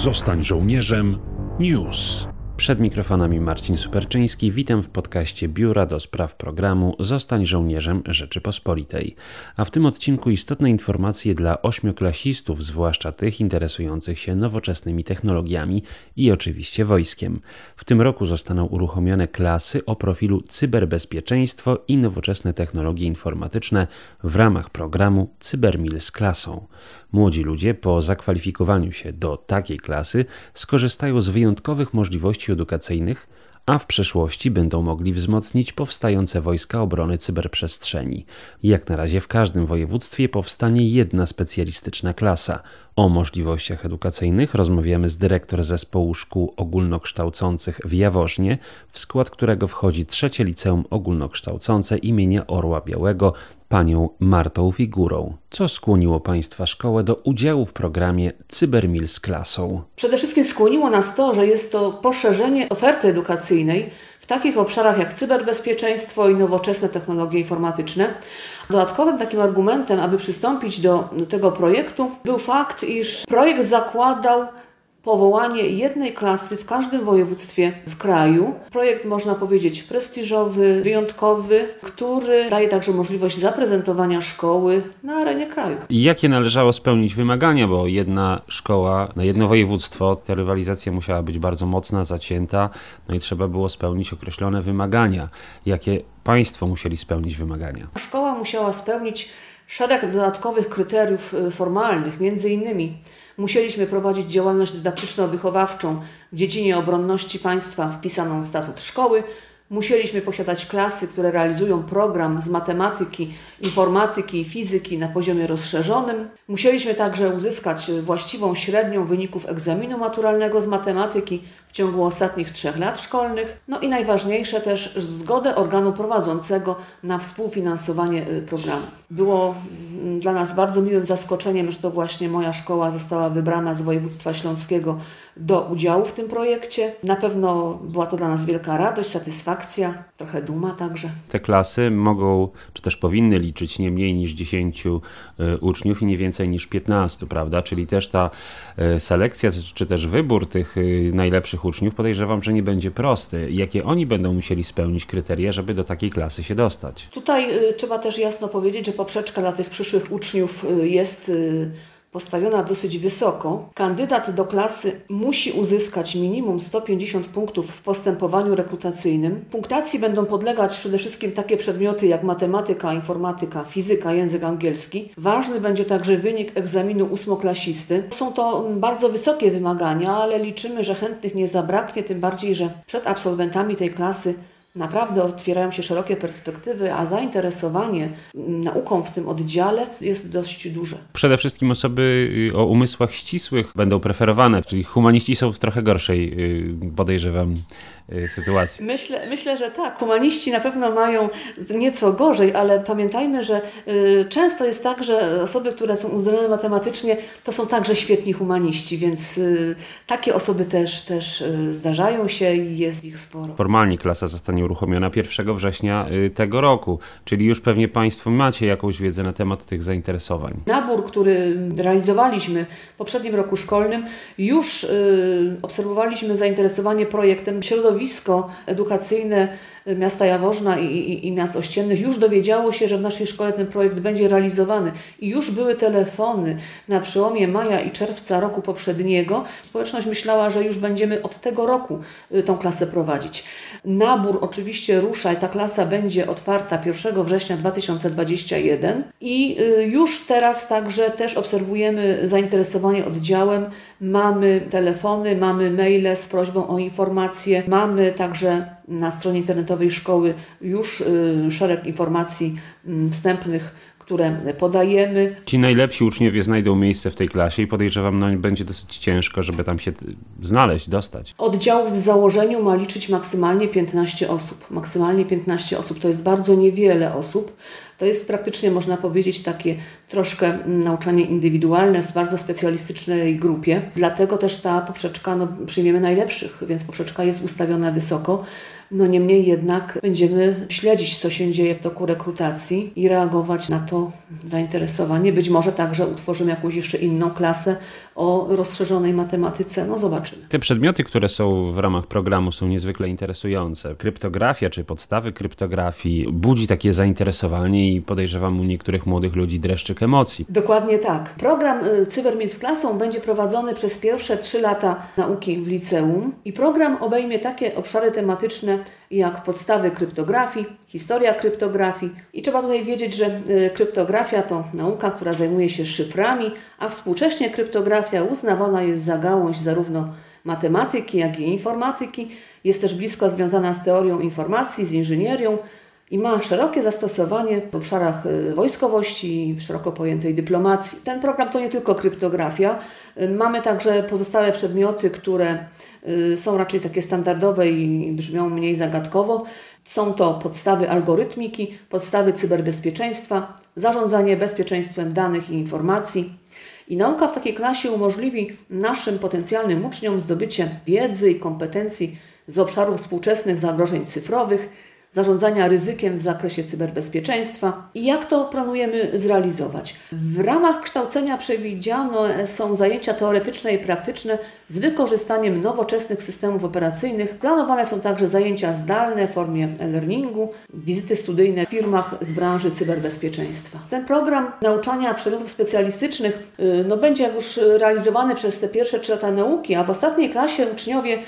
Zostań żołnierzem. News. Przed mikrofonami Marcin Superczyński. Witam w podcaście Biura do Spraw Programu Zostań Żołnierzem Rzeczypospolitej. A w tym odcinku istotne informacje dla ośmioklasistów, zwłaszcza tych interesujących się nowoczesnymi technologiami i oczywiście wojskiem. W tym roku zostaną uruchomione klasy o profilu cyberbezpieczeństwo i nowoczesne technologie informatyczne w ramach programu Cybermil z klasą. Młodzi ludzie po zakwalifikowaniu się do takiej klasy skorzystają z wyjątkowych możliwości edukacyjnych, a w przyszłości będą mogli wzmocnić powstające wojska obrony cyberprzestrzeni. Jak na razie w każdym województwie powstanie jedna specjalistyczna klasa. O możliwościach edukacyjnych rozmawiamy z dyrektor zespołu szkół ogólnokształcących w Jaworznie, w skład którego wchodzi trzecie liceum ogólnokształcące imienia Orła Białego panią Martą Figurą. Co skłoniło Państwa szkołę do udziału w programie Cybermil z klasą? Przede wszystkim skłoniło nas to, że jest to poszerzenie oferty edukacyjnej takich obszarach jak cyberbezpieczeństwo i nowoczesne technologie informatyczne. Dodatkowym takim argumentem, aby przystąpić do tego projektu, był fakt, iż projekt zakładał powołanie jednej klasy w każdym województwie w kraju. Projekt, można powiedzieć, prestiżowy, wyjątkowy, który daje także możliwość zaprezentowania szkoły na arenie kraju. I jakie należało spełnić wymagania, bo jedna szkoła na jedno województwo, ta rywalizacja musiała być bardzo mocna, zacięta, no i trzeba było spełnić określone wymagania. Jakie Państwo musieli spełnić wymagania? Szkoła musiała spełnić szereg dodatkowych kryteriów y, formalnych, między innymi musieliśmy prowadzić działalność dydaktyczno-wychowawczą w dziedzinie obronności państwa wpisaną w statut szkoły, musieliśmy posiadać klasy, które realizują program z matematyki, informatyki i fizyki na poziomie rozszerzonym. Musieliśmy także uzyskać właściwą średnią wyników egzaminu maturalnego z matematyki w ciągu ostatnich trzech lat szkolnych. No i najważniejsze też zgodę organu prowadzącego na współfinansowanie y, programu. Było mm, dla nas bardzo miłym zaskoczeniem, że to właśnie moja szkoła została wybrana z województwa śląskiego do udziału w tym projekcie. Na pewno była to dla nas wielka radość, satysfakcja, trochę duma także. Te klasy mogą, czy też powinny liczyć nie mniej niż 10 y, uczniów i nie więcej niż 15, prawda? Czyli też ta y, selekcja, czy też wybór tych najlepszych naszych uczniów podejrzewam, że nie będzie prosty. Jakie oni będą musieli spełnić kryteria, żeby do takiej klasy się dostać? Tutaj trzeba też jasno powiedzieć, że poprzeczka dla tych przyszłych uczniów jest postawiona dosyć wysoko, kandydat do klasy musi uzyskać minimum 150 punktów w postępowaniu rekrutacyjnym. Punktacji będą podlegać przede wszystkim takie przedmioty jak matematyka, informatyka, fizyka, język angielski. Ważny będzie także wynik egzaminu ósmoklasisty. Są to bardzo wysokie wymagania, ale liczymy, że chętnych nie zabraknie, tym bardziej, że przed absolwentami tej klasy Naprawdę otwierają się szerokie perspektywy, a zainteresowanie nauką w tym oddziale jest dość duże. Przede wszystkim osoby y, o umysłach ścisłych będą preferowane, czyli humaniści są w trochę gorszej, y, podejrzewam, sytuacji. Myślę, myślę, że tak. Humaniści na pewno mają nieco gorzej, ale pamiętajmy, że y, często jest tak, że osoby, które są uzdolnione matematycznie, to są także świetni humaniści, więc y, takie osoby też, też zdarzają się i jest ich sporo. Formalnie klasa zostanie uruchomiona 1 września tego roku, czyli już pewnie Państwo macie jakąś wiedzę na temat tych zainteresowań. Nabór, który realizowaliśmy w poprzednim roku szkolnym, już obserwowaliśmy zainteresowanie projektem środowiska środowisko edukacyjne miasta Jaworzna i, i, i miast ościennych już dowiedziało się, że w naszej szkole ten projekt będzie realizowany i już były telefony na przełomie maja i czerwca roku poprzedniego. Społeczność myślała, że już będziemy od tego roku y, tą klasę prowadzić. Nabór oczywiście rusza i ta klasa będzie otwarta 1 września 2021 i y, już teraz także też obserwujemy zainteresowanie oddziałem. Mamy telefony, mamy maile z prośbą o informacje, mamy także na stronie internetowej szkoły już y, szereg informacji mm, wstępnych, które podajemy. Ci najlepsi uczniowie znajdą miejsce w tej klasie i podejrzewam, no będzie dosyć ciężko, żeby tam się znaleźć, dostać. Oddział w założeniu ma liczyć maksymalnie 15 osób. Maksymalnie 15 osób to jest bardzo niewiele osób. To jest praktycznie, można powiedzieć, takie troszkę nauczanie indywidualne w bardzo specjalistycznej grupie. Dlatego też ta poprzeczka, no, przyjmiemy najlepszych, więc poprzeczka jest ustawiona wysoko. No niemniej jednak będziemy śledzić, co się dzieje w toku rekrutacji i reagować na to zainteresowanie. Być może także utworzymy jakąś jeszcze inną klasę o rozszerzonej matematyce. No zobaczymy. Te przedmioty, które są w ramach programu są niezwykle interesujące. Kryptografia czy podstawy kryptografii budzi takie zainteresowanie i podejrzewam u niektórych młodych ludzi dreszczyk emocji. Dokładnie tak. Program y, Cybermil z klasą będzie prowadzony przez pierwsze trzy lata nauki w liceum i program obejmie takie obszary tematyczne jak podstawy kryptografii, historia kryptografii i trzeba tutaj wiedzieć, że y, kryptografia to nauka, która zajmuje się szyframi, a współcześnie kryptografia uznawana jest za gałąź zarówno matematyki, jak i informatyki. Jest też blisko związana z teorią informacji, z inżynierią i ma szerokie zastosowanie w obszarach y, wojskowości w szeroko pojętej dyplomacji. Ten program to nie tylko kryptografia. Y, mamy także pozostałe przedmioty, które y, są raczej takie standardowe i brzmią mniej zagadkowo. Są to podstawy algorytmiki, podstawy cyberbezpieczeństwa, zarządzanie bezpieczeństwem danych i informacji. I nauka w takiej klasie umożliwi naszym potencjalnym uczniom zdobycie wiedzy i kompetencji z obszarów współczesnych zagrożeń cyfrowych, zarządzania ryzykiem w zakresie cyberbezpieczeństwa i jak to planujemy zrealizować. W ramach kształcenia przewidziano są zajęcia teoretyczne i praktyczne z wykorzystaniem nowoczesnych systemów operacyjnych. Planowane są także zajęcia zdalne w formie e-learningu, wizyty studyjne w firmach z branży cyberbezpieczeństwa. Ten program nauczania przedmiotów specjalistycznych y, no, będzie już realizowany przez te pierwsze trzy lata nauki, a w ostatniej klasie uczniowie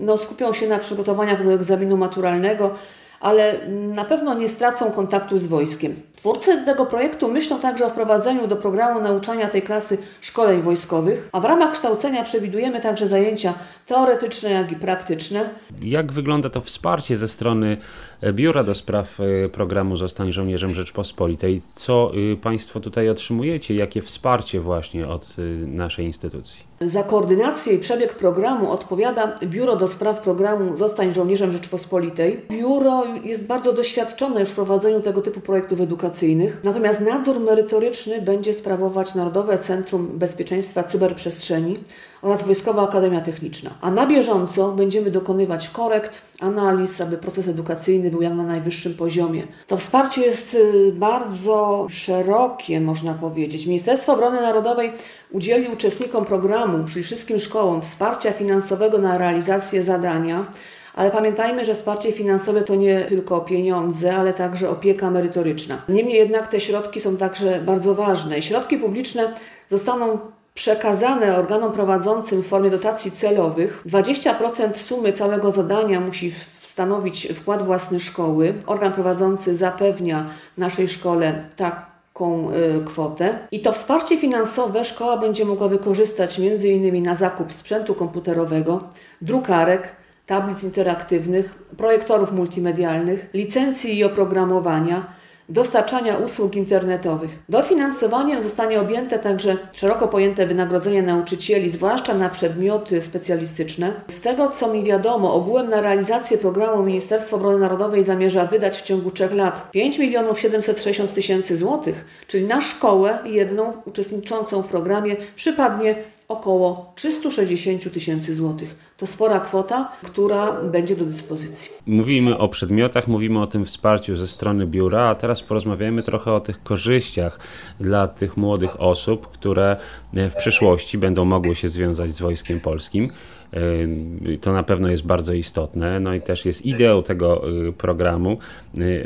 no, skupią się na przygotowaniach do egzaminu maturalnego, ale na pewno nie stracą kontaktu z wojskiem. Twórcy tego projektu myślą także o wprowadzeniu do programu nauczania tej klasy szkoleń wojskowych, a w ramach kształcenia przewidujemy także zajęcia teoretyczne, jak i praktyczne. Jak wygląda to wsparcie ze strony e, Biura do Spraw e, Programu Zostań Żołnierzem Rzeczpospolitej? Co y, Państwo tutaj otrzymujecie? Jakie wsparcie właśnie od y, naszej instytucji? Za koordynację i przebieg programu odpowiada Biuro do Spraw Programu Zostań Żołnierzem Rzeczpospolitej. Biuro jest bardzo doświadczone już w prowadzeniu tego typu projektów edukacyjnych, natomiast nadzór merytoryczny będzie sprawować Narodowe Centrum Bezpieczeństwa Cyberprzestrzeni oraz Wojskowa Akademia Techniczna. A na bieżąco będziemy dokonywać korekt, analiz, aby proces edukacyjny był jak na najwyższym poziomie. To wsparcie jest y, bardzo szerokie, można powiedzieć. Ministerstwo Obrony Narodowej udzieli uczestnikom programu, czyli wszystkim szkołom, wsparcia finansowego na realizację zadania. Ale pamiętajmy, że wsparcie finansowe to nie tylko pieniądze, ale także opieka merytoryczna. Niemniej jednak te środki są także bardzo ważne. Środki publiczne zostaną przekazane organom prowadzącym w formie dotacji celowych. 20% sumy całego zadania musi stanowić wkład własny szkoły. Organ prowadzący zapewnia naszej szkole taką y, kwotę. I to wsparcie finansowe szkoła będzie mogła wykorzystać m.in. na zakup sprzętu komputerowego, drukarek, tablic interaktywnych, projektorów multimedialnych, licencji i oprogramowania, dostarczania usług internetowych. Dofinansowaniem zostanie objęte także szeroko pojęte wynagrodzenie nauczycieli, zwłaszcza na przedmioty specjalistyczne. Z tego co mi wiadomo, ogółem na realizację programu Ministerstwo Obrony Narodowej zamierza wydać w ciągu trzech lat 5 milionów 760 tysięcy złotych, czyli na szkołę jedną uczestniczącą w programie przypadnie około 360 tysięcy złotych. To spora kwota, która będzie do dyspozycji. Mówimy o przedmiotach, mówimy o tym wsparciu ze strony biura, a teraz porozmawiamy trochę o tych korzyściach dla tych młodych osób, które w przyszłości będą mogły się związać z Wojskiem Polskim. To na pewno jest bardzo istotne. No i też jest ideą tego y, programu,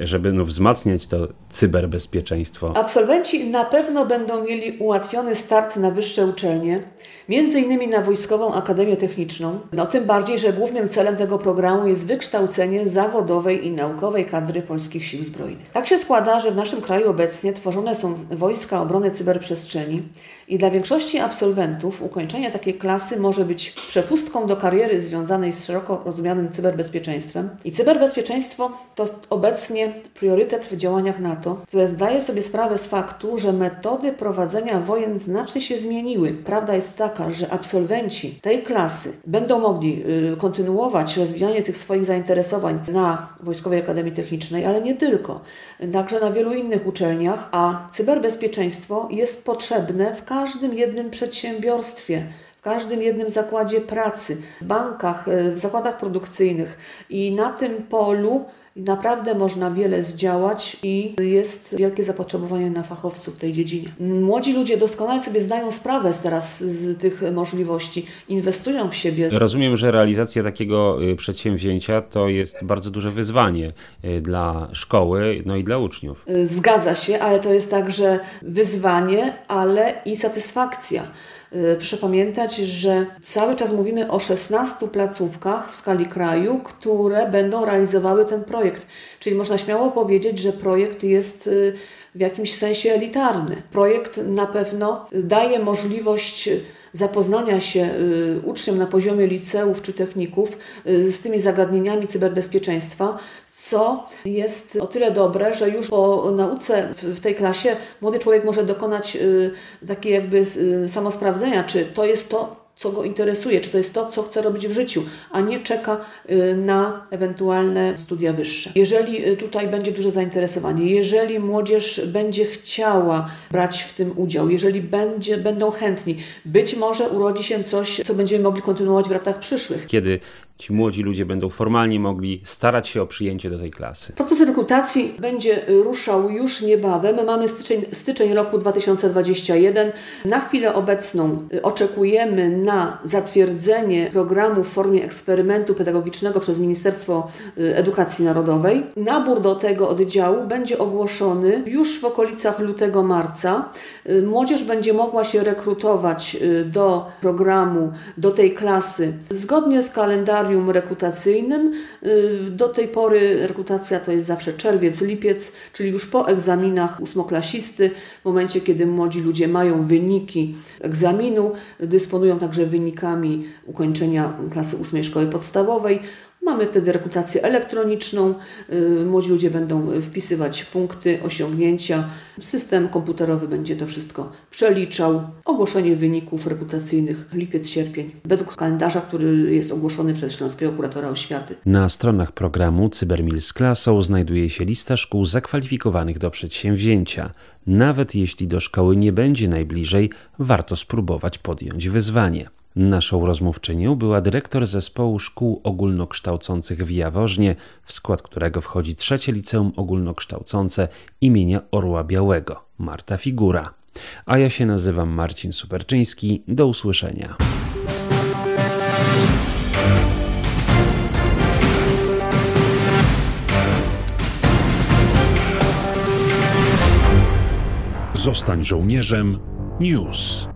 żeby no wzmacniać to cyberbezpieczeństwo. Absolwenci na pewno będą mieli ułatwiony start na wyższe uczelnie, między innymi na Wojskową Akademię Techniczną. Tym bardziej, że głównym celem tego programu jest wykształcenie zawodowej i naukowej kadry polskich sił zbrojnych. Tak się składa, że w naszym kraju obecnie tworzone są wojska obrony cyberprzestrzeni i dla większości absolwentów ukończenie takiej klasy może być przepustką do kariery związanej z szeroko rozumianym cyberbezpieczeństwem. I cyberbezpieczeństwo to obecnie priorytet w działaniach NATO, które zdaje sobie sprawę z faktu, że metody prowadzenia wojen znacznie się zmieniły. Prawda jest taka, że absolwenci tej klasy będą mogli y, kontynuować rozwijanie tych swoich zainteresowań na Wojskowej Akademii Technicznej, ale nie tylko, także na wielu innych uczelniach, a cyberbezpieczeństwo jest potrzebne w każdym jednym przedsiębiorstwie, w każdym jednym zakładzie pracy, w bankach, e, w zakładach produkcyjnych i na tym polu i naprawdę można wiele zdziałać i jest wielkie zapotrzebowanie na fachowców w tej dziedzinie. Młodzi ludzie doskonale sobie zdają sprawę teraz z tych możliwości, inwestują w siebie. Rozumiem, że realizacja takiego y, przedsięwzięcia to jest bardzo duże wyzwanie y, dla szkoły, no i dla uczniów. Zgadza się, ale to jest także wyzwanie, ale i satysfakcja. Y, proszę pamiętać, że cały czas mówimy o 16 placówkach w skali kraju, które będą realizowały ten projekt. Czyli można śmiało powiedzieć, że projekt jest y, w jakimś sensie elitarny. Projekt na pewno daje możliwość zapoznania się y, uczniom na poziomie liceów czy techników y, z tymi zagadnieniami cyberbezpieczeństwa, co jest o tyle dobre, że już po nauce w tej klasie młody człowiek może dokonać y, takiej jakby samosprawdzenia, czy to jest to, co go interesuje, czy to jest to, co chce robić w życiu, a nie czeka y, na ewentualne studia wyższe. Jeżeli y, tutaj będzie duże zainteresowanie, jeżeli młodzież będzie chciała brać w tym udział, jeżeli będzie, będą chętni, być może urodzi się coś, co będziemy mogli kontynuować w latach przyszłych. Kiedy ci młodzi ludzie będą formalnie mogli starać się o przyjęcie do tej klasy. Proces rekrutacji będzie ruszał już niebawem. Mamy styczeń, styczeń roku 2021. Na chwilę obecną oczekujemy na zatwierdzenie programu w formie eksperymentu pedagogicznego przez Ministerstwo y, Edukacji Narodowej. Nabór do tego oddziału będzie ogłoszony już w okolicach lutego-marca. Y, młodzież będzie mogła się rekrutować y, do programu, do tej klasy zgodnie z kalendarium rekrutacyjnym. Do tej pory rekrutacja to jest zawsze czerwiec, lipiec, czyli już po egzaminach ósmoklasisty, w momencie kiedy młodzi ludzie mają wyniki egzaminu, dysponują także wynikami ukończenia klasy ósmej szkoły podstawowej, Mamy wtedy rekrutację elektroniczną. Y, młodzi ludzie będą wpisywać punkty, osiągnięcia. System komputerowy będzie to wszystko przeliczał. Ogłoszenie wyników rekrutacyjnych lipiec, sierpień według kalendarza, który jest ogłoszony przez Śląskiego Kuratora Oświaty. Na stronach programu Cybermil z klasą znajduje się lista szkół zakwalifikowanych do przedsięwzięcia. Nawet jeśli do szkoły nie będzie najbliżej, warto spróbować podjąć wyzwanie. Naszą rozmówczynią była dyrektor zespołu szkół ogólnokształcących w Jaworznie, w skład którego wchodzi trzecie liceum ogólnokształcące imienia Orła Białego, Marta Figura. A ja się nazywam Marcin Superczyński. Do usłyszenia. Zostań żołnierzem. News.